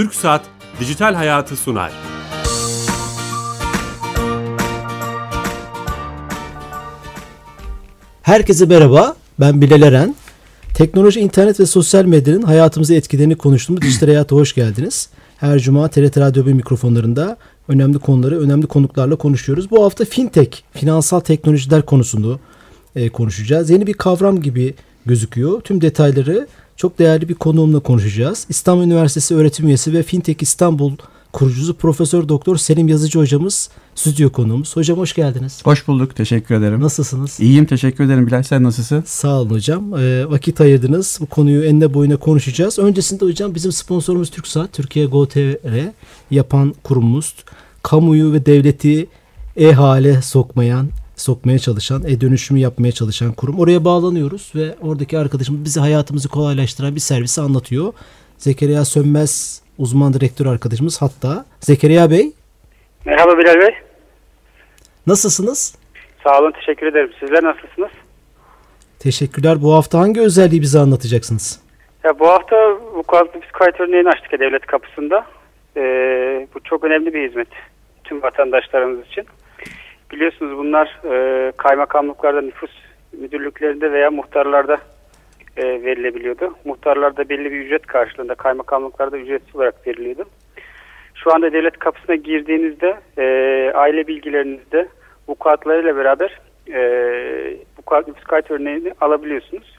Türk Saat Dijital Hayatı sunar. Herkese merhaba. Ben Bilal Eren. Teknoloji, internet ve sosyal medyanın hayatımızı etkilerini konuştuğumuz Dijital Hayat'a hoş geldiniz. Her cuma TRT Radyo 1 mikrofonlarında önemli konuları, önemli konuklarla konuşuyoruz. Bu hafta fintech, finansal teknolojiler konusunu e, konuşacağız. Yeni bir kavram gibi gözüküyor. Tüm detayları çok değerli bir konuğumla konuşacağız. İstanbul Üniversitesi öğretim üyesi ve Fintech İstanbul kurucusu Profesör Doktor Selim Yazıcı hocamız stüdyo konuğumuz. Hocam hoş geldiniz. Hoş bulduk. Teşekkür ederim. Nasılsınız? İyiyim. Teşekkür ederim Bilal. Sen nasılsın? Sağ olun hocam. Ee, vakit ayırdınız. Bu konuyu enine boyuna konuşacağız. Öncesinde hocam bizim sponsorumuz TürkSat, Türkiye GoTR yapan kurumumuz. Kamuyu ve devleti e-hale sokmayan, sokmaya çalışan, e-dönüşümü yapmaya çalışan kurum. Oraya bağlanıyoruz ve oradaki arkadaşımız bize hayatımızı kolaylaştıran bir servisi anlatıyor. Zekeriya Sönmez uzman direktör arkadaşımız hatta. Zekeriya Bey. Merhaba Bilal Bey. Nasılsınız? Sağ olun teşekkür ederim. Sizler nasılsınız? Teşekkürler. Bu hafta hangi özelliği bize anlatacaksınız? Ya bu hafta vukuatlı psikiyatri örneğini açtık devlet kapısında. Ee, bu çok önemli bir hizmet tüm vatandaşlarımız için. Biliyorsunuz bunlar e, kaymakamlıklarda, nüfus müdürlüklerinde veya muhtarlarda e, verilebiliyordu. Muhtarlarda belli bir ücret karşılığında, kaymakamlıklarda ücretsiz olarak veriliyordu. Şu anda devlet kapısına girdiğinizde e, aile bilgilerinizde vukuatlarıyla beraber e, vukuat nüfus kayıt örneğini alabiliyorsunuz.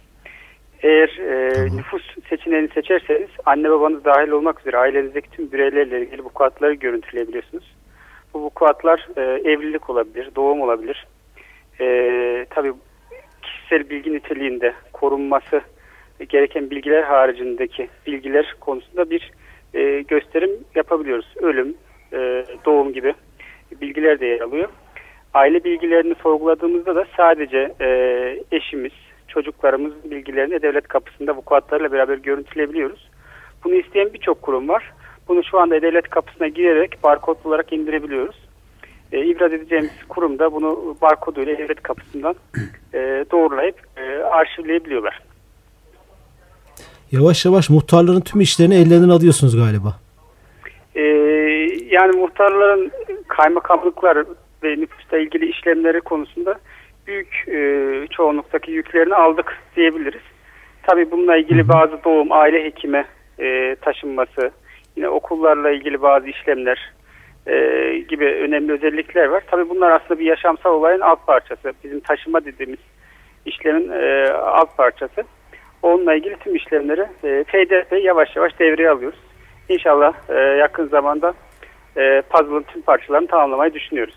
Eğer e, nüfus seçeneğini seçerseniz anne babanız dahil olmak üzere ailenizdeki tüm bireylerle ilgili vukuatları görüntüleyebiliyorsunuz. Bu vukuatlar e, evlilik olabilir, doğum olabilir. E, tabii kişisel bilgi niteliğinde korunması gereken bilgiler haricindeki bilgiler konusunda bir e, gösterim yapabiliyoruz. Ölüm, e, doğum gibi bilgiler de yer alıyor. Aile bilgilerini sorguladığımızda da sadece e, eşimiz, çocuklarımız bilgilerini devlet kapısında vukuatlarla beraber görüntüleyebiliyoruz. Bunu isteyen birçok kurum var. Bunu şu anda devlet kapısına girerek barkod olarak indirebiliyoruz. E, ibraz edeceğimiz kurum da bunu barkoduyla devlet kapısından e, doğrulayıp e, arşivleyebiliyorlar. Yavaş yavaş muhtarların tüm işlerini ellerinden alıyorsunuz galiba. E, yani muhtarların kaymakamlıklar ve nüfusla ilgili işlemleri konusunda büyük e, çoğunluktaki yüklerini aldık diyebiliriz. Tabii bununla ilgili bazı doğum, aile hekime e, taşınması, yine okullarla ilgili bazı işlemler e, gibi önemli özellikler var. Tabii bunlar aslında bir yaşamsal olayın alt parçası. Bizim taşıma dediğimiz işlemin e, alt parçası. Onunla ilgili tüm işlemleri e, PDF yavaş yavaş devreye alıyoruz. İnşallah e, yakın zamanda e, puzzle'ın tüm parçalarını tamamlamayı düşünüyoruz.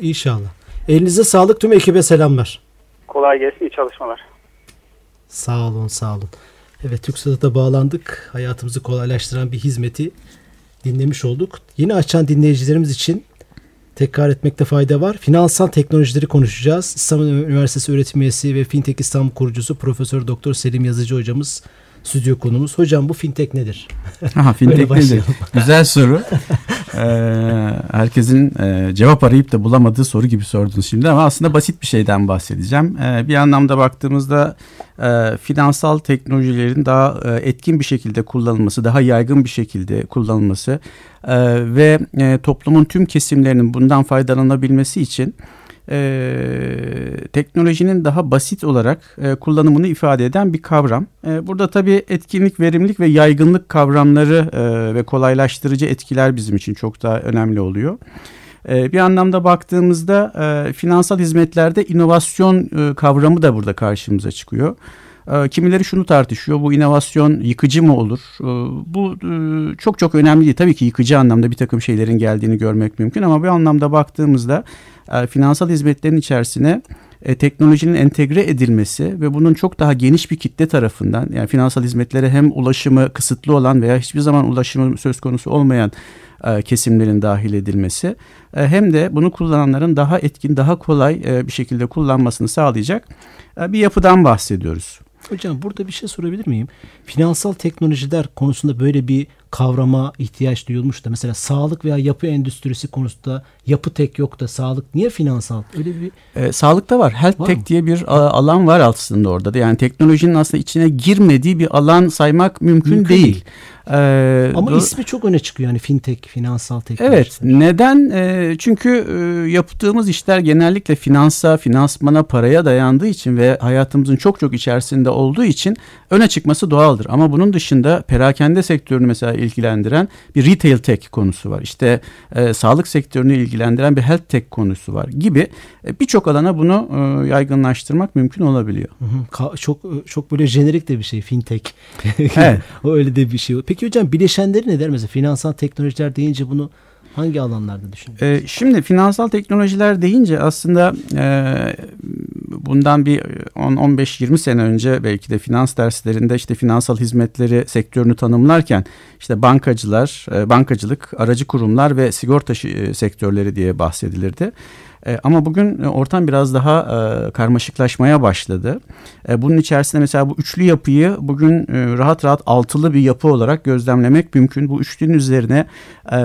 İnşallah. Elinize sağlık tüm ekibe selamlar. Kolay gelsin iyi çalışmalar. Sağ olun sağ olun. Evet TürkSat'a bağlandık. Hayatımızı kolaylaştıran bir hizmeti dinlemiş olduk. Yeni açan dinleyicilerimiz için tekrar etmekte fayda var. Finansal teknolojileri konuşacağız. İstanbul Üniversitesi öğretim üyesi ve Fintech İstanbul kurucusu Profesör Doktor Selim Yazıcı hocamız stüdyo konumuz. Hocam bu fintech nedir? Aha, fintech nedir? Güzel soru. ee, herkesin e, cevap arayıp da bulamadığı soru gibi sordunuz şimdi ama aslında basit bir şeyden bahsedeceğim. Ee, bir anlamda baktığımızda e, finansal teknolojilerin daha e, etkin bir şekilde kullanılması, daha yaygın bir şekilde kullanılması e, ve e, toplumun tüm kesimlerinin bundan faydalanabilmesi için e, teknolojinin daha basit olarak e, kullanımını ifade eden bir kavram. E, burada tabii etkinlik, verimlilik ve yaygınlık kavramları e, ve kolaylaştırıcı etkiler bizim için çok daha önemli oluyor. E, bir anlamda baktığımızda e, finansal hizmetlerde inovasyon e, kavramı da burada karşımıza çıkıyor. E, kimileri şunu tartışıyor. Bu inovasyon yıkıcı mı olur? E, bu e, çok çok önemli değil. Tabii ki yıkıcı anlamda bir takım şeylerin geldiğini görmek mümkün ama bir anlamda baktığımızda finansal hizmetlerin içerisine teknolojinin entegre edilmesi ve bunun çok daha geniş bir kitle tarafından yani finansal hizmetlere hem ulaşımı kısıtlı olan veya hiçbir zaman ulaşımı söz konusu olmayan kesimlerin dahil edilmesi hem de bunu kullananların daha etkin, daha kolay bir şekilde kullanmasını sağlayacak bir yapıdan bahsediyoruz. Hocam burada bir şey sorabilir miyim? Finansal teknolojiler konusunda böyle bir kavrama ihtiyaç duyulmuş da mesela sağlık veya yapı endüstrisi konusunda yapı tek yok da sağlık niye finansal? Öyle bir e, sağlıkta var. Health var tech mı? diye bir alan var aslında orada da. Yani teknolojinin aslında içine girmediği bir alan saymak mümkün, mümkün değil. değil. Ee, Ama do- ismi çok öne çıkıyor yani fintech, finansal teknoloji. Evet. Neden? E, çünkü e, yaptığımız işler genellikle finansa, finansmana, paraya dayandığı için ve hayatımızın çok çok içerisinde olduğu için öne çıkması doğaldır. Ama bunun dışında perakende sektörünü mesela ilgilendiren bir retail tech konusu var. İşte e, sağlık sektörünü ilgilendiren bir health tech konusu var gibi e, birçok alana bunu e, yaygınlaştırmak mümkün olabiliyor. Hı hı. Çok çok böyle jenerik de bir şey fintech. evet. o öyle de bir şey. Peki hocam bileşenleri ne der mesela finansal teknolojiler deyince bunu hangi alanlarda düşünüyorsunuz? Ee, şimdi finansal teknolojiler deyince aslında e, bundan bir 10-15-20 sene önce belki de finans derslerinde işte finansal hizmetleri sektörünü tanımlarken işte bankacılar, e, bankacılık, aracı kurumlar ve sigorta e, sektörleri diye bahsedilirdi. E, ama bugün e, ortam biraz daha e, karmaşıklaşmaya başladı. Bunun içerisinde mesela bu üçlü yapıyı bugün rahat rahat altılı bir yapı olarak gözlemlemek mümkün. Bu üçlünün üzerine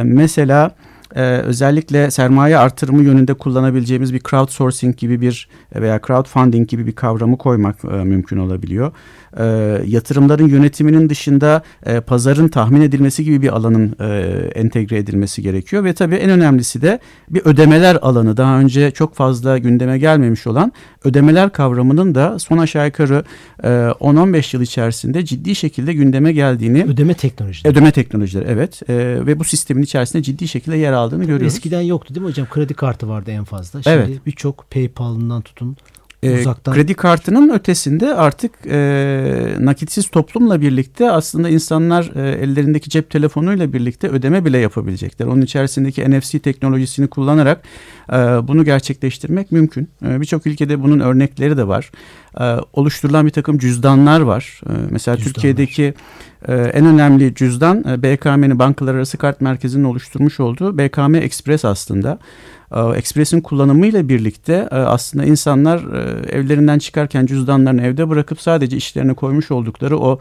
mesela özellikle sermaye artırımı yönünde kullanabileceğimiz bir crowdsourcing gibi bir veya crowdfunding gibi bir kavramı koymak mümkün olabiliyor e, yatırımların yönetiminin dışında e, pazarın tahmin edilmesi gibi bir alanın e, entegre edilmesi gerekiyor. Ve tabii en önemlisi de bir ödemeler alanı. Daha önce çok fazla gündeme gelmemiş olan ödemeler kavramının da son aşağı yukarı e, 10-15 yıl içerisinde ciddi şekilde gündeme geldiğini ödeme teknolojileri. Ödeme teknolojileri evet. E, ve bu sistemin içerisinde ciddi şekilde yer aldığını görüyoruz. Eskiden yoktu değil mi hocam? Kredi kartı vardı en fazla. Şimdi evet. birçok PayPal'ından tutun e, Uzaktan. Kredi kartının ötesinde artık e, nakitsiz toplumla birlikte aslında insanlar e, ellerindeki cep telefonuyla birlikte ödeme bile yapabilecekler. Onun içerisindeki NFC teknolojisini kullanarak bunu gerçekleştirmek mümkün. E, Birçok ülkede bunun örnekleri de var. E, oluşturulan bir takım cüzdanlar var. Mesela Cüzdanlar. Türkiye'deki e, en önemli cüzdan e, BKM'nin Bankalar Arası Kart Merkezi'nin oluşturmuş olduğu BKM Express aslında. Express'in kullanımıyla birlikte e, aslında insanlar evlerinden çıkarken cüzdanlarını evde bırakıp sadece işlerine koymuş oldukları o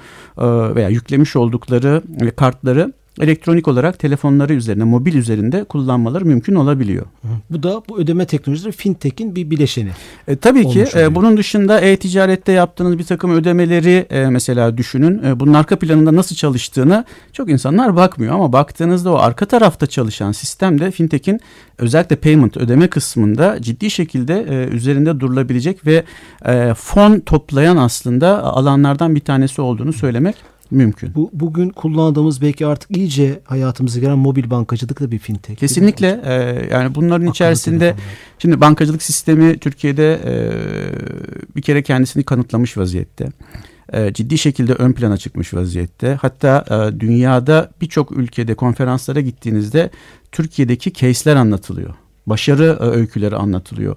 veya yüklemiş oldukları kartları elektronik olarak telefonları üzerine, mobil üzerinde kullanmaları mümkün olabiliyor. Bu da bu ödeme teknolojileri fintech'in bir bileşeni. E, tabii ki e, bunun dışında e-ticarette yaptığınız bir takım ödemeleri e, mesela düşünün. E, bunun arka planında nasıl çalıştığını çok insanlar bakmıyor ama baktığınızda o arka tarafta çalışan sistemde fintech'in özellikle payment ödeme kısmında ciddi şekilde e, üzerinde durulabilecek ve e, fon toplayan aslında alanlardan bir tanesi olduğunu söylemek mümkün. Bu bugün kullandığımız belki artık iyice hayatımıza giren mobil bankacılık da bir fintech. Kesinlikle. E, yani bunların Akıllı içerisinde telefonlar. şimdi bankacılık sistemi Türkiye'de e, bir kere kendisini kanıtlamış vaziyette. E, ciddi şekilde ön plana çıkmış vaziyette. Hatta e, dünyada birçok ülkede konferanslara gittiğinizde Türkiye'deki case'ler anlatılıyor başarı e, öyküleri anlatılıyor.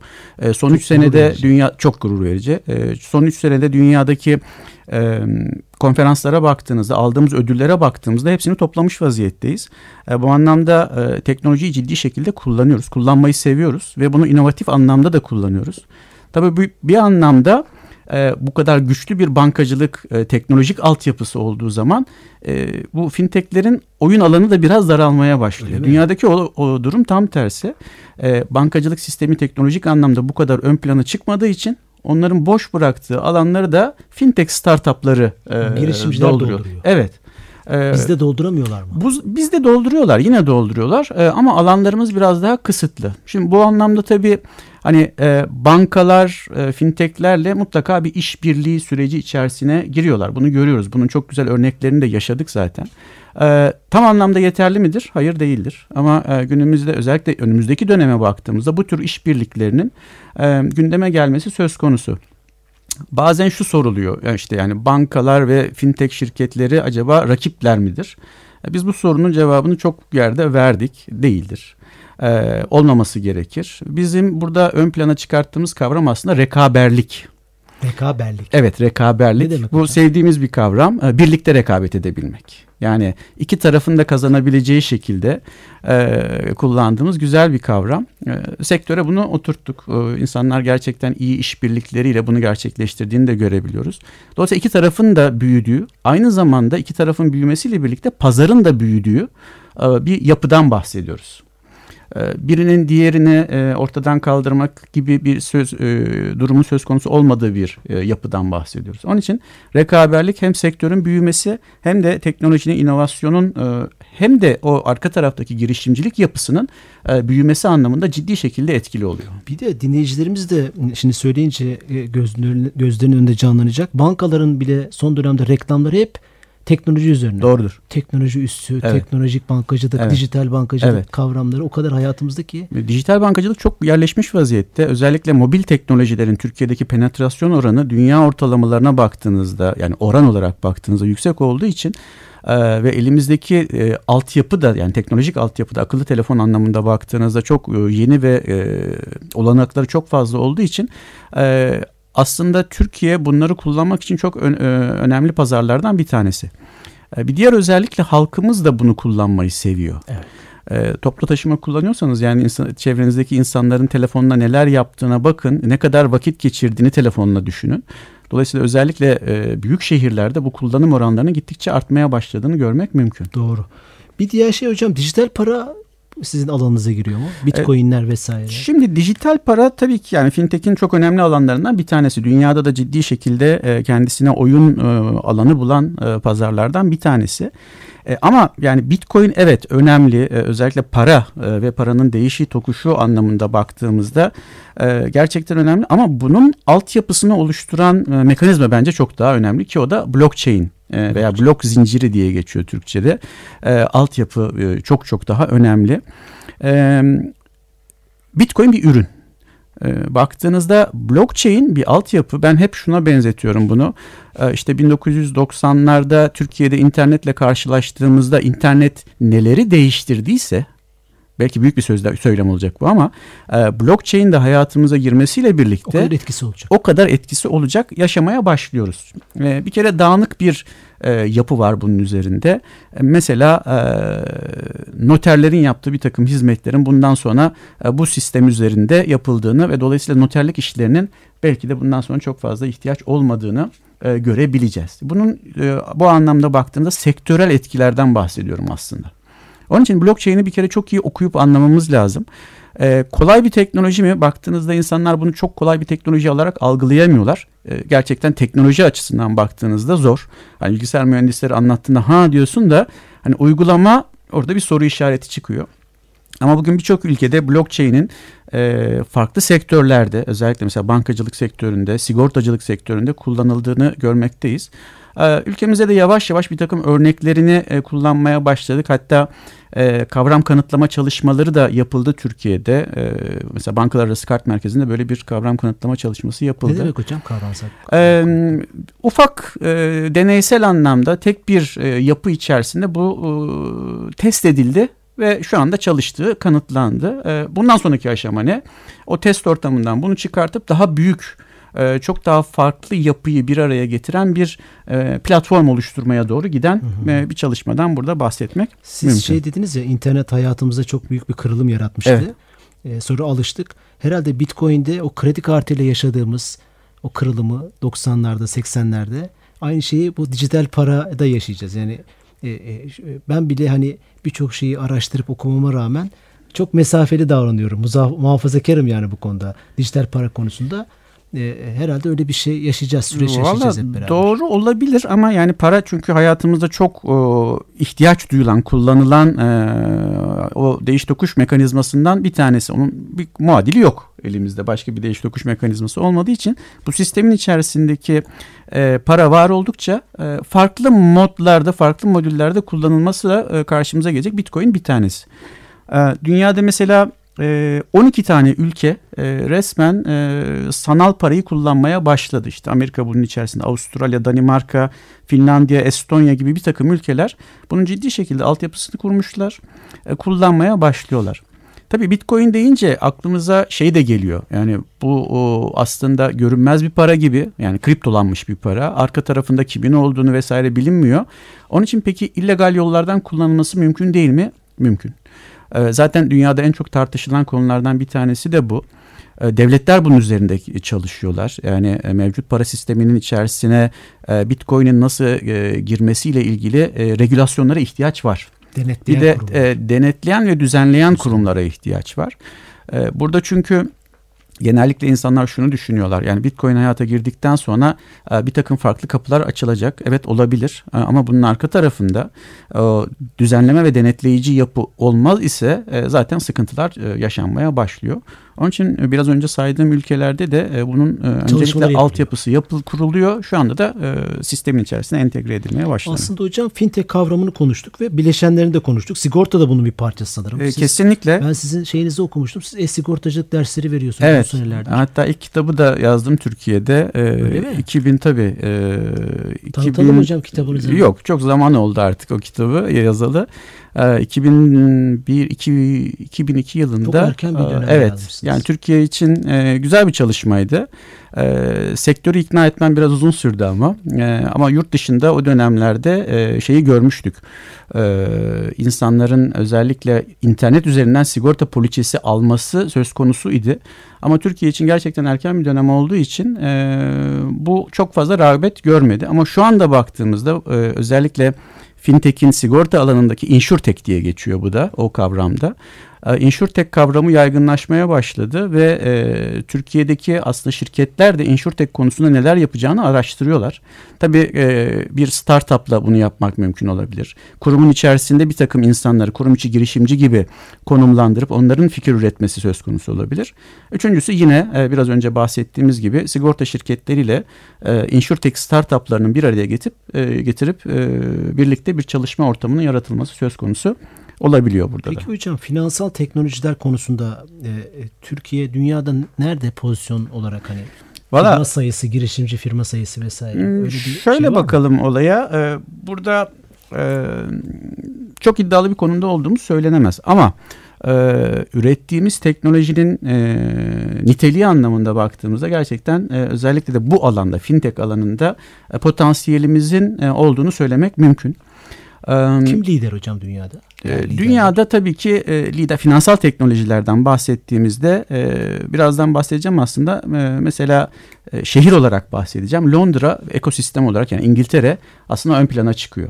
Son 3 senede verici. dünya çok gurur verici. Son 3 senede dünyadaki konferanslara baktığınızda, aldığımız ödüllere baktığımızda hepsini toplamış vaziyetteyiz. E, bu anlamda e, teknolojiyi ciddi şekilde kullanıyoruz. Kullanmayı seviyoruz ve bunu inovatif anlamda da kullanıyoruz. Tabii bir, bir anlamda e, bu kadar güçlü bir bankacılık e, teknolojik altyapısı olduğu zaman e, bu fintechlerin oyun alanı da biraz daralmaya başlıyor. Dünyadaki o, o durum tam tersi. E, bankacılık sistemi teknolojik anlamda bu kadar ön plana çıkmadığı için onların boş bıraktığı alanları da fintech startupları e, girişimciler dolduruyor. dolduruyor. Evet. Ee, bizde dolduramıyorlar mı? Bu, bizde dolduruyorlar yine dolduruyorlar ee, ama alanlarımız biraz daha kısıtlı. Şimdi bu anlamda tabii hani e, bankalar e, fintechlerle mutlaka bir işbirliği süreci içerisine giriyorlar. Bunu görüyoruz. Bunun çok güzel örneklerini de yaşadık zaten. E, tam anlamda yeterli midir? Hayır değildir. Ama e, günümüzde özellikle önümüzdeki döneme baktığımızda bu tür işbirliklerinin e, gündeme gelmesi söz konusu. Bazen şu soruluyor yani işte yani bankalar ve fintech şirketleri acaba rakipler midir? E, biz bu sorunun cevabını çok yerde verdik. Değildir. Ee, olmaması gerekir. Bizim burada ön plana çıkarttığımız kavram aslında rekaberlik. Rekaberlik. Evet rekaberlik. Ne demek Bu hocam? sevdiğimiz bir kavram. Ee, birlikte rekabet edebilmek. Yani iki tarafın da kazanabileceği şekilde e, kullandığımız güzel bir kavram. E, sektöre bunu oturttuk. E, insanlar gerçekten iyi işbirlikleriyle bunu gerçekleştirdiğini de görebiliyoruz. Dolayısıyla iki tarafın da büyüdüğü, aynı zamanda iki tarafın büyümesiyle birlikte pazarın da büyüdüğü e, bir yapıdan bahsediyoruz. Birinin diğerini ortadan kaldırmak gibi bir söz durumun söz konusu olmadığı bir yapıdan bahsediyoruz. Onun için rekaberlik hem sektörün büyümesi hem de teknolojinin, inovasyonun hem de o arka taraftaki girişimcilik yapısının büyümesi anlamında ciddi şekilde etkili oluyor. Bir de dinleyicilerimiz de şimdi söyleyince gözlerinin önünde canlanacak. Bankaların bile son dönemde reklamları hep teknoloji üzerine. Doğrudur. Teknoloji üssü, evet. teknolojik bankacılık, evet. dijital bankacılık evet. kavramları o kadar hayatımızda ki. Dijital bankacılık çok yerleşmiş vaziyette. Özellikle mobil teknolojilerin Türkiye'deki penetrasyon oranı dünya ortalamalarına baktığınızda yani oran olarak baktığınızda yüksek olduğu için ee, ve elimizdeki e, altyapı da yani teknolojik altyapı da akıllı telefon anlamında baktığınızda çok e, yeni ve e, olanakları çok fazla olduğu için e, aslında Türkiye bunları kullanmak için çok ön, e, önemli pazarlardan bir tanesi. E, bir diğer özellikle halkımız da bunu kullanmayı seviyor. Evet. E, toplu taşıma kullanıyorsanız yani insan, çevrenizdeki insanların telefonla neler yaptığına bakın, ne kadar vakit geçirdiğini telefonla düşünün. Dolayısıyla özellikle e, büyük şehirlerde bu kullanım oranlarının gittikçe artmaya başladığını görmek mümkün. Doğru. Bir diğer şey hocam dijital para sizin alanınıza giriyor mu? Bitcoin'ler vesaire. Şimdi dijital para tabii ki yani fintech'in çok önemli alanlarından bir tanesi. Dünyada da ciddi şekilde e, kendisine oyun e, alanı bulan e, pazarlardan bir tanesi. Ama yani Bitcoin evet önemli özellikle para ve paranın değişi tokuşu anlamında baktığımızda gerçekten önemli ama bunun altyapısını oluşturan mekanizma bence çok daha önemli ki o da blockchain e, veya blok zinciri diye geçiyor Türkçe'de. E, altyapı e, çok çok daha önemli. E, Bitcoin bir ürün. E, baktığınızda blockchain bir altyapı. Ben hep şuna benzetiyorum bunu. E, işte 1990'larda Türkiye'de internetle karşılaştığımızda internet neleri değiştirdiyse belki büyük bir sözler, söylem olacak bu ama e, blockchain de hayatımıza girmesiyle birlikte o kadar etkisi olacak. O kadar etkisi olacak. Yaşamaya başlıyoruz. E, bir kere dağınık bir e, yapı var bunun üzerinde. E, mesela e, noterlerin yaptığı bir takım hizmetlerin bundan sonra e, bu sistem üzerinde yapıldığını ve dolayısıyla noterlik işlerinin belki de bundan sonra çok fazla ihtiyaç olmadığını e, görebileceğiz. Bunun e, bu anlamda baktığımda sektörel etkilerden bahsediyorum aslında. Onun için blockchain'i bir kere çok iyi okuyup anlamamız lazım. Ee, kolay bir teknoloji mi? Baktığınızda insanlar bunu çok kolay bir teknoloji olarak algılayamıyorlar. Ee, gerçekten teknoloji açısından baktığınızda zor. Hani bilgisayar mühendisleri anlattığında ha diyorsun da hani uygulama orada bir soru işareti çıkıyor. Ama bugün birçok ülkede blockchain'in e, farklı sektörlerde özellikle mesela bankacılık sektöründe, sigortacılık sektöründe kullanıldığını görmekteyiz. E, ülkemizde de yavaş yavaş bir takım örneklerini e, kullanmaya başladık. Hatta e, kavram kanıtlama çalışmaları da yapıldı Türkiye'de. E, mesela Bankalar Arası Kart Merkezi'nde böyle bir kavram kanıtlama çalışması yapıldı. Ne demek hocam kavramsal? Ufak e, deneysel anlamda tek bir yapı içerisinde bu test edildi ve şu anda çalıştığı kanıtlandı. Bundan sonraki aşama ne? O test ortamından bunu çıkartıp daha büyük e, çok daha farklı yapıyı bir araya getiren bir e, platform oluşturmaya doğru giden hı hı. E, bir çalışmadan burada bahsetmek Siz mümkün. şey dediniz ya internet hayatımızda çok büyük bir kırılım yaratmıştı. Evet. sonra alıştık. Herhalde Bitcoin'de o kredi kartıyla yaşadığımız o kırılımı 90'larda 80'lerde aynı şeyi bu dijital parada yaşayacağız. Yani ben bile hani birçok şeyi araştırıp okumama rağmen çok mesafeli davranıyorum. Muhafazakarım yani bu konuda. Dijital para konusunda e, herhalde öyle bir şey yaşayacağız, süreç Vallahi yaşayacağız hep beraber. Doğru olabilir ama yani para çünkü hayatımızda çok e, ihtiyaç duyulan, kullanılan e, o değiş tokuş mekanizmasından bir tanesi. Onun bir muadili yok elimizde. Başka bir değiş tokuş mekanizması olmadığı için bu sistemin içerisindeki e, para var oldukça e, farklı modlarda, farklı modüllerde kullanılması da e, karşımıza gelecek. Bitcoin bir tanesi. E, dünyada mesela 12 ee, tane ülke e, resmen e, sanal parayı kullanmaya başladı. İşte Amerika bunun içerisinde, Avustralya, Danimarka, Finlandiya, Estonya gibi bir takım ülkeler bunun ciddi şekilde altyapısını kurmuşlar, e, kullanmaya başlıyorlar. Tabii Bitcoin deyince aklımıza şey de geliyor. Yani bu aslında görünmez bir para gibi yani kriptolanmış bir para. Arka tarafında kimin olduğunu vesaire bilinmiyor. Onun için peki illegal yollardan kullanılması mümkün değil mi? Mümkün. Ee, zaten dünyada en çok tartışılan konulardan bir tanesi de bu. Ee, devletler bunun üzerinde çalışıyorlar. Yani e, mevcut para sisteminin içerisine e, Bitcoin'in nasıl e, girmesiyle ilgili regülasyonlara ihtiyaç var. Denetleyen bir de kurumlar. denetleyen ve düzenleyen kurumlara ihtiyaç var. Burada çünkü genellikle insanlar şunu düşünüyorlar. Yani Bitcoin hayata girdikten sonra e, bir takım farklı kapılar açılacak. Evet olabilir e, ama bunun arka tarafında e, düzenleme ve denetleyici yapı olmaz ise zaten sıkıntılar yaşanmaya başlıyor. Onun için e, biraz önce saydığım ülkelerde de e, bunun e, öncelikle altyapısı yapıl kuruluyor. Şu anda da e, sistemin içerisine entegre edilmeye başlanıyor. Aslında hocam fintech kavramını konuştuk ve bileşenlerini de konuştuk. Sigorta da bunun bir parçası sanırım. E, Siz- kesinlikle. Ben sizin şeyinizi okumuştum. Siz e-sigortacılık dersleri veriyorsunuz Evet. bu senelerde. Hatta ilk kitabı da yazdım Türkiye'de. Ee, Öyle mi? 2000 tabii. E, Tanıtalım hocam kitabınızı. Yok çok zaman oldu artık o kitabı yazalı. Ee, 2001 2, 2002 yılında. Çok erken bir e, dönemde Evet. yazmışsınız. Yani Türkiye için e, güzel bir çalışmaydı. E, sektörü ikna etmem biraz uzun sürdü ama. E, ama yurt dışında o dönemlerde e, şeyi görmüştük. E, insanların özellikle internet üzerinden sigorta poliçesi alması söz konusu idi. Ama Türkiye için gerçekten erken bir dönem olduğu için e, bu çok fazla rağbet görmedi. Ama şu anda baktığımızda e, özellikle fintech'in sigorta alanındaki insurtech diye geçiyor bu da o kavramda. E, Insurtech kavramı yaygınlaşmaya başladı ve e, Türkiye'deki aslında şirketler de insurtech konusunda neler yapacağını araştırıyorlar. Tabii e, bir startupla bunu yapmak mümkün olabilir. Kurumun içerisinde bir takım insanları kurum içi girişimci gibi konumlandırıp onların fikir üretmesi söz konusu olabilir. Üçüncüsü yine e, biraz önce bahsettiğimiz gibi sigorta şirketleriyle e, insurtech startuplarının bir araya getirip e, getirip e, birlikte bir çalışma ortamının yaratılması söz konusu olabiliyor burada da. Peki hocam finansal teknolojiler konusunda e, e, Türkiye dünyada nerede pozisyon olarak hani Valla firma sayısı, girişimci firma sayısı vesaire. Hmm, Öyle bir Şöyle şey var mı? bakalım olaya. Ee, burada e, çok iddialı bir konumda olduğumuz söylenemez. Ama e, ürettiğimiz teknolojinin e, niteliği anlamında baktığımızda gerçekten e, özellikle de bu alanda, fintech alanında e, potansiyelimizin e, olduğunu söylemek mümkün. Kim lider hocam dünyada? ee, Yani. Dünyada tabii ki e, lider finansal teknolojilerden bahsettiğimizde e, birazdan bahsedeceğim aslında E, mesela e, şehir olarak bahsedeceğim. Londra ekosistem olarak yani İngiltere aslında ön plana çıkıyor.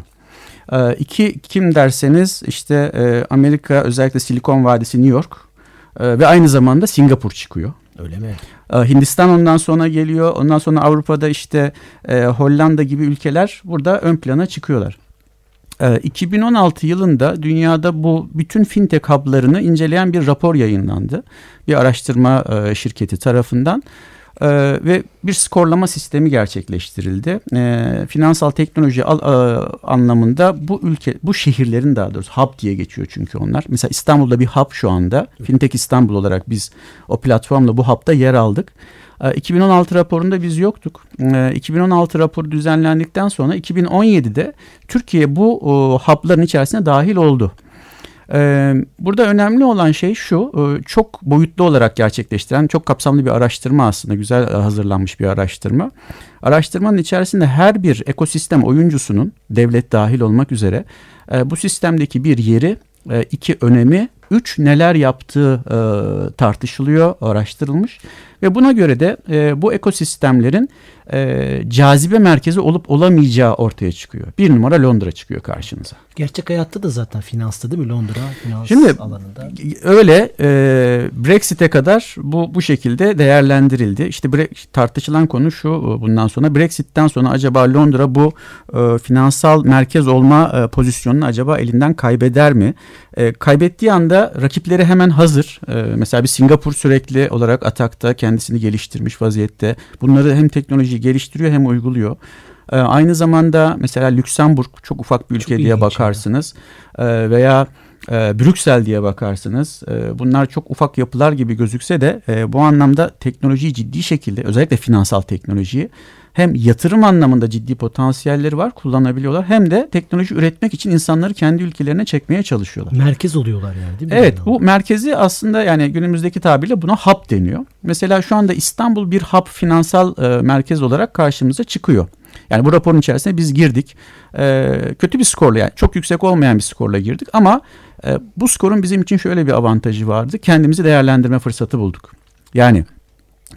E, iki kim derseniz işte e, Amerika özellikle Silikon Vadisi New York e, ve aynı zamanda Singapur çıkıyor. Öyle mi? E, Hindistan ondan sonra geliyor. Ondan sonra Avrupa'da işte e, Hollanda gibi ülkeler burada ön plana çıkıyorlar. E, 2016 yılında dünyada bu bütün fintech hub'larını inceleyen bir rapor yayınlandı. Bir araştırma e, şirketi tarafından. E, ve bir skorlama sistemi gerçekleştirildi. E, finansal teknoloji e, anlamında bu ülke, bu şehirlerin daha doğrusu hub diye geçiyor çünkü onlar. Mesela İstanbul'da bir hub şu anda. Fintech İstanbul olarak biz o platformla bu hub'da yer aldık. E, 2016 raporunda biz yoktuk. E, 2016 raporu düzenlendikten sonra 2017'de Türkiye bu o, hub'ların içerisine dahil oldu. Ee, burada önemli olan şey şu, e, çok boyutlu olarak gerçekleştiren çok kapsamlı bir araştırma aslında, güzel e, hazırlanmış bir araştırma. Araştırmanın içerisinde her bir ekosistem oyuncusunun, devlet dahil olmak üzere, e, bu sistemdeki bir yeri, iki önemi, üç neler yaptığı tartışılıyor, araştırılmış. Ve buna göre de e, bu ekosistemlerin e, cazibe merkezi olup olamayacağı ortaya çıkıyor. Bir numara Londra çıkıyor karşınıza. Gerçek hayatta da zaten finansta değil mi? Londra finans Şimdi- alanında. Öyle e, Brexit'e kadar bu bu şekilde değerlendirildi. İşte bre- tartışılan konu şu e, bundan sonra Brexit'ten sonra acaba Londra bu e, finansal merkez olma e, pozisyonunu acaba elinden kaybeder mi? E, kaybettiği anda rakipleri hemen hazır. E, mesela bir Singapur sürekli olarak atakta kendisini geliştirmiş vaziyette. Bunları hem teknolojiyi geliştiriyor hem uyguluyor. E, aynı zamanda mesela Lüksemburg çok ufak bir ülke Çok diye bakarsınız. E, veya e, Brüksel diye bakarsınız. E, bunlar çok ufak yapılar gibi gözükse de e, bu anlamda teknolojiyi ciddi şekilde özellikle finansal teknolojiyi hem yatırım anlamında ciddi potansiyelleri var kullanabiliyorlar hem de teknoloji üretmek için insanları kendi ülkelerine çekmeye çalışıyorlar. Merkez oluyorlar yani değil mi? Evet bu merkezi aslında yani günümüzdeki tabirle buna hub deniyor. Mesela şu anda İstanbul bir hub finansal e, merkez olarak karşımıza çıkıyor. Yani bu raporun içerisine biz girdik. E, kötü bir skorla yani çok yüksek olmayan bir skorla girdik ama e, bu skorun bizim için şöyle bir avantajı vardı. Kendimizi değerlendirme fırsatı bulduk. Yani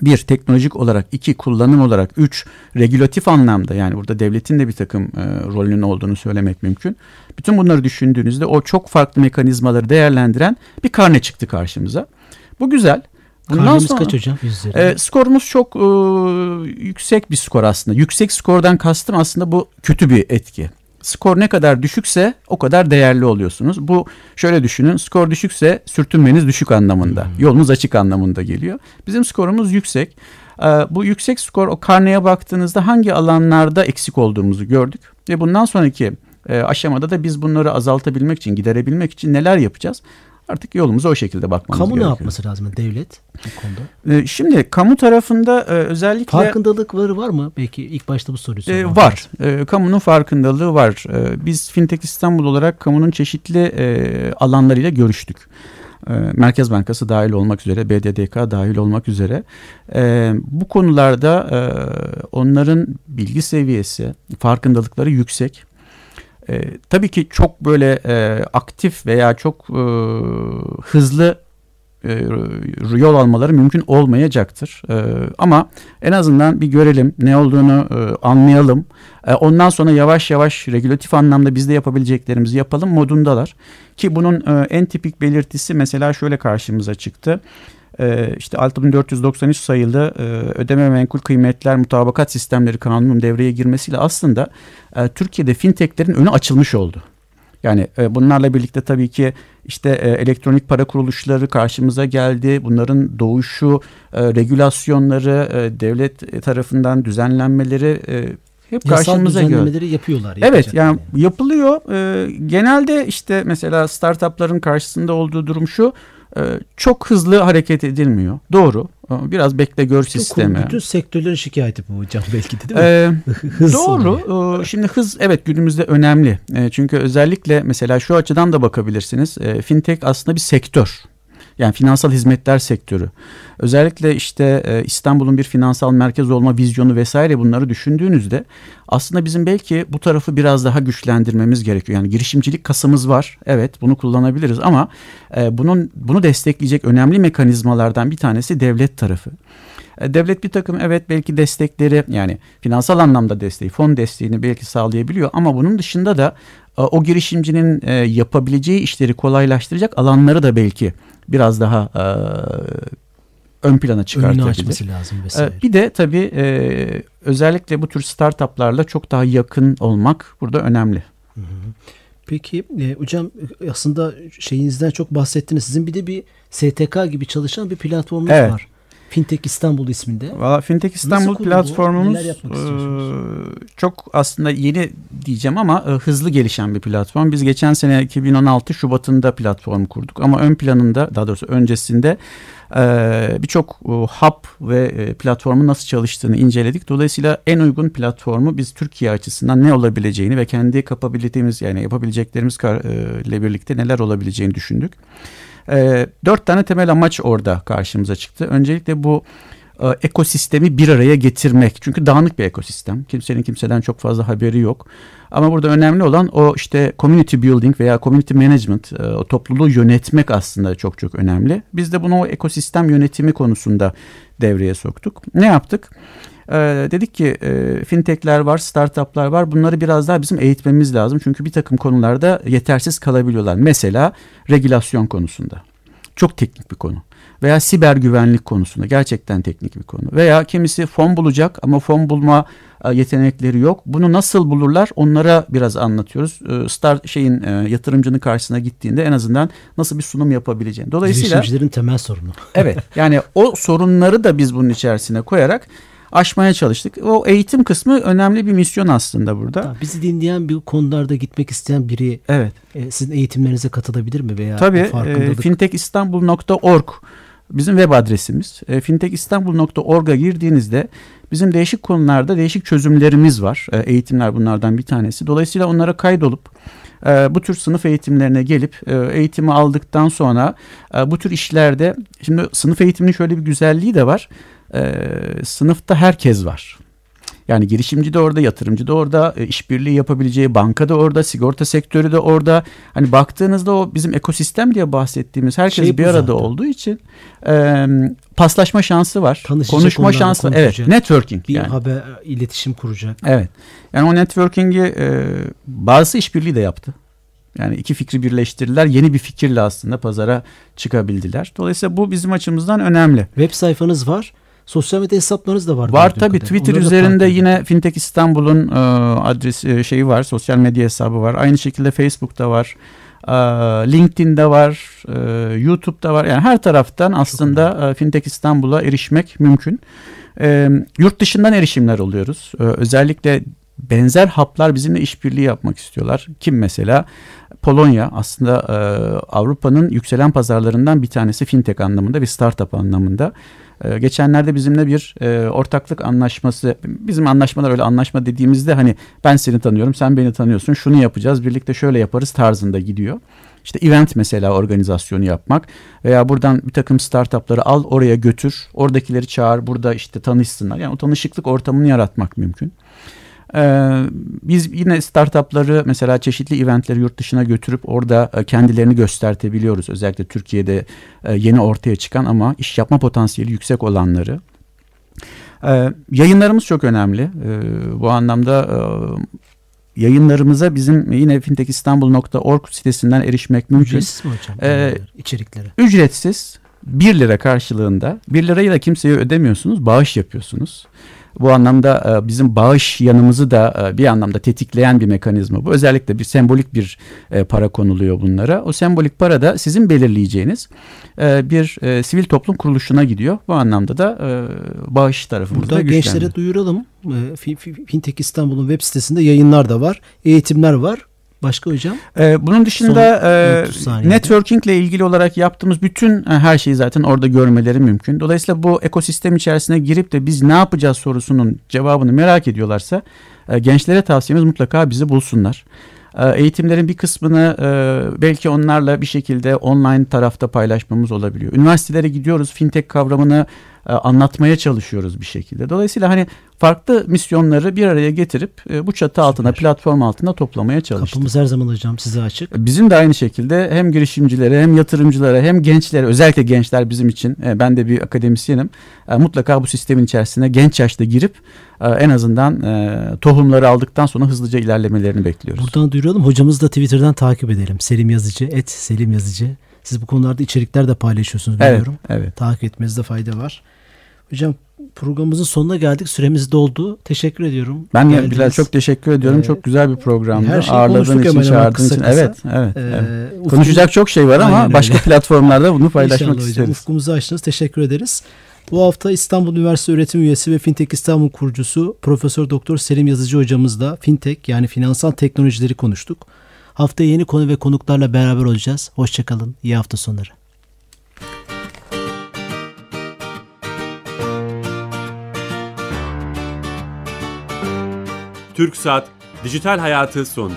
bir teknolojik olarak, iki kullanım olarak, üç regülatif anlamda yani burada devletin de bir takım e, rolünün olduğunu söylemek mümkün. Bütün bunları düşündüğünüzde o çok farklı mekanizmaları değerlendiren bir karne çıktı karşımıza. Bu güzel. Bundan Karnemiz sonra, kaç hocam? E, skorumuz çok e, yüksek bir skor aslında. Yüksek skordan kastım aslında bu kötü bir etki. Skor ne kadar düşükse o kadar değerli oluyorsunuz. Bu şöyle düşünün skor düşükse sürtünmeniz düşük anlamında. Hmm. Yolunuz açık anlamında geliyor. Bizim skorumuz yüksek. Ee, bu yüksek skor o karneye baktığınızda hangi alanlarda eksik olduğumuzu gördük. Ve bundan sonraki e, aşamada da biz bunları azaltabilmek için, giderebilmek için neler yapacağız? Artık yolumuza o şekilde bakmamız Kamu gerekiyor. Kamu ne yapması lazım devlet bu konuda? Ee, şimdi kamu tarafında e, özellikle... Farkındalıkları var mı? Belki ilk başta bu soruyu sormak e, Var. E, kamunun farkındalığı var. E, biz Fintech İstanbul olarak kamunun çeşitli e, alanlarıyla görüştük. E, Merkez Bankası dahil olmak üzere, BDDK dahil olmak üzere. E, bu konularda e, onların bilgi seviyesi, farkındalıkları yüksek. E, tabii ki çok böyle e, aktif veya çok e, hızlı e, yol almaları mümkün olmayacaktır. E, ama en azından bir görelim, ne olduğunu e, anlayalım. E, ondan sonra yavaş yavaş regülatif anlamda biz de yapabileceklerimizi yapalım modundalar. Ki bunun e, en tipik belirtisi mesela şöyle karşımıza çıktı e, işte 6493 sayılı e, ödeme menkul kıymetler mutabakat sistemleri kanunun devreye girmesiyle aslında e, Türkiye'de fintechlerin önü açılmış oldu. Yani e, bunlarla birlikte tabii ki işte e, elektronik para kuruluşları karşımıza geldi. Bunların doğuşu, e, regülasyonları, e, devlet tarafından düzenlenmeleri e, hep Yasal karşımıza düzenlemeleri yapıyorlar. Evet yani, yani yapılıyor. E, genelde işte mesela startupların karşısında olduğu durum şu. Ee, çok hızlı hareket edilmiyor. Doğru. Ee, biraz bekle gör sistemi. Bütün sektörlerin şikayeti bu hocam belki de değil mi? Ee, hız doğru. Ee, şimdi hız evet günümüzde önemli. Çünkü özellikle mesela şu açıdan da bakabilirsiniz. Fintech aslında bir sektör. Yani finansal hizmetler sektörü. Özellikle işte e, İstanbul'un bir finansal merkez olma vizyonu vesaire bunları düşündüğünüzde aslında bizim belki bu tarafı biraz daha güçlendirmemiz gerekiyor. Yani girişimcilik kasımız var. Evet bunu kullanabiliriz ama e, bunun bunu destekleyecek önemli mekanizmalardan bir tanesi devlet tarafı. E, devlet bir takım evet belki destekleri yani finansal anlamda desteği, fon desteğini belki sağlayabiliyor ama bunun dışında da e, o girişimcinin e, yapabileceği işleri kolaylaştıracak alanları da belki biraz daha ön plana çıkartabilir. Önünü açması lazım vesaire. Bir de tabii özellikle bu tür startuplarla çok daha yakın olmak burada önemli. Peki e, hocam aslında şeyinizden çok bahsettiniz. Sizin bir de bir STK gibi çalışan bir platformunuz evet. var. Fintech İstanbul isminde. Valla Fintech İstanbul platformumuz e, çok aslında yeni diyeceğim ama e, hızlı gelişen bir platform. Biz geçen sene 2016 Şubat'ında platform kurduk ama ön planında daha doğrusu öncesinde e, birçok hub ve platformun nasıl çalıştığını inceledik. Dolayısıyla en uygun platformu biz Türkiye açısından ne olabileceğini ve kendi kapabilitemiz yani yapabileceklerimiz ile birlikte neler olabileceğini düşündük. E, dört tane temel amaç orada karşımıza çıktı. Öncelikle bu e, ekosistemi bir araya getirmek. Çünkü dağınık bir ekosistem. Kimsenin kimseden çok fazla haberi yok. Ama burada önemli olan o işte community building veya community management, e, o topluluğu yönetmek aslında çok çok önemli. Biz de bunu o ekosistem yönetimi konusunda devreye soktuk. Ne yaptık? Ee, dedik ki e, fintechler var, startuplar var. Bunları biraz daha bizim eğitmemiz lazım. Çünkü bir takım konularda yetersiz kalabiliyorlar. Mesela regülasyon konusunda. Çok teknik bir konu. Veya siber güvenlik konusunda gerçekten teknik bir konu. Veya kimisi fon bulacak ama fon bulma e, yetenekleri yok. Bunu nasıl bulurlar? Onlara biraz anlatıyoruz. E, start şeyin e, yatırımcının karşısına gittiğinde en azından nasıl bir sunum yapabileceğini. Dolayısıyla girişimcilerin temel sorunu. evet. Yani o sorunları da biz bunun içerisine koyarak aşmaya çalıştık. O eğitim kısmı önemli bir misyon aslında burada. Tabii, bizi dinleyen bir konularda gitmek isteyen biri evet. e, sizin eğitimlerinize katılabilir mi veya Tabii e, fintechistanbul.org bizim web adresimiz. E, fintechistanbul.org'a girdiğinizde bizim değişik konularda değişik çözümlerimiz var. E, eğitimler bunlardan bir tanesi. Dolayısıyla onlara kaydolup e, bu tür sınıf eğitimlerine gelip e, eğitimi aldıktan sonra e, bu tür işlerde şimdi sınıf eğitiminin şöyle bir güzelliği de var e, sınıfta herkes var. Yani girişimci de orada, yatırımcı da orada, e, işbirliği yapabileceği banka da orada, sigorta sektörü de orada. Hani baktığınızda o bizim ekosistem diye bahsettiğimiz herkes Şey bir arada zaten. olduğu için e, paslaşma şansı var. Tanışacak konuşma onlarla şansı. Evet, konuşacak. networking Bir yani. haber iletişim kuracak. Evet. Yani o networking'i e, bazı işbirliği de yaptı. Yani iki fikri birleştirdiler. Yeni bir fikirle aslında pazara çıkabildiler. Dolayısıyla bu bizim açımızdan önemli. Web sayfanız var. Sosyal medya hesaplarınız da var. Var tabii. Twitter Onları üzerinde yine Fintech İstanbul'un e, adres e, şeyi var. Sosyal medya hesabı var. Aynı şekilde Facebook'ta var. e, LinkedIn'de var. e, YouTube'da var. Yani her taraftan aslında e, Fintech İstanbul'a erişmek mümkün. E, yurt dışından erişimler alıyoruz. E, özellikle benzer haplar bizimle işbirliği yapmak istiyorlar. Kim mesela? Polonya aslında e, Avrupa'nın yükselen pazarlarından bir tanesi fintech anlamında bir startup anlamında. E, geçenlerde bizimle bir e, ortaklık anlaşması, bizim anlaşmalar öyle anlaşma dediğimizde hani ben seni tanıyorum, sen beni tanıyorsun, şunu yapacağız, birlikte şöyle yaparız tarzında gidiyor. İşte event mesela organizasyonu yapmak veya buradan bir takım startupları al oraya götür, oradakileri çağır, burada işte tanışsınlar. Yani o tanışıklık ortamını yaratmak mümkün. Ee, biz yine startupları mesela çeşitli eventleri yurt dışına götürüp orada e, kendilerini göstertebiliyoruz. Özellikle Türkiye'de e, yeni ortaya çıkan ama iş yapma potansiyeli yüksek olanları. Ee, yayınlarımız çok önemli. Ee, bu anlamda e, yayınlarımıza bizim yine fintechistanbul.org sitesinden erişmek mümkün. Ücretsiz mi hocam? Ee, içerikleri. Ücretsiz 1 lira karşılığında 1 lirayı da kimseye ödemiyorsunuz bağış yapıyorsunuz. Bu anlamda e, bizim bağış yanımızı da e, bir anlamda tetikleyen bir mekanizma bu. Özellikle bir sembolik bir e, para konuluyor bunlara. O sembolik para da sizin belirleyeceğiniz e, bir e, sivil toplum kuruluşuna gidiyor. Bu anlamda da e, bağış tarafımızda Burada güçlendi. gençlere duyuralım. Fi- Fi- Fintech İstanbul'un web sitesinde yayınlar da var. Eğitimler var. Başka hocam? Ee, bunun dışında Son e, 30 saniyede. networking ile ilgili olarak yaptığımız bütün e, her şeyi zaten orada görmeleri mümkün. Dolayısıyla bu ekosistem içerisine girip de biz ne yapacağız sorusunun cevabını merak ediyorlarsa e, gençlere tavsiyemiz mutlaka bizi bulsunlar. E, eğitimlerin bir kısmını e, belki onlarla bir şekilde online tarafta paylaşmamız olabiliyor. Üniversitelere gidiyoruz, fintech kavramını anlatmaya çalışıyoruz bir şekilde. Dolayısıyla hani farklı misyonları bir araya getirip e, bu çatı altına, Süper. platform altına toplamaya çalıştık. Kapımız her zaman hocam size açık. Bizim de aynı şekilde hem girişimcilere hem yatırımcılara hem gençlere özellikle gençler bizim için e, ben de bir akademisyenim e, mutlaka bu sistemin içerisine genç yaşta girip e, en azından e, tohumları aldıktan sonra hızlıca ilerlemelerini bekliyoruz. Buradan duyuralım. Hocamızı da Twitter'dan takip edelim. Selim Yazıcı, et Selim Yazıcı. Siz bu konularda içerikler de paylaşıyorsunuz evet, biliyorum. evet. Takip etmenizde fayda var. Hocam programımızın sonuna geldik. Süremiz doldu. Teşekkür ediyorum. Ben de. Bilal çok teşekkür ediyorum. Ee, çok güzel bir programdı. her şeyi Ağırladığın için, çağırdığın kısa için. kısa. Evet, evet. Ee, evet. ufkum- Konuşacak çok şey var ama Aynen başka öyle. platformlarda bunu paylaşmak İnşallah hocam. isteriz. Ufkumuzu açtınız. Teşekkür ederiz. Bu hafta İstanbul Üniversitesi öğretim üyesi ve Fintech İstanbul kurucusu Profesör Doktor Selim Yazıcı hocamızla fintech yani finansal teknolojileri konuştuk. Haftaya yeni konu ve konuklarla beraber olacağız. Hoşçakalın. İyi hafta sonları. TürkSat Dijital Hayatı sondu.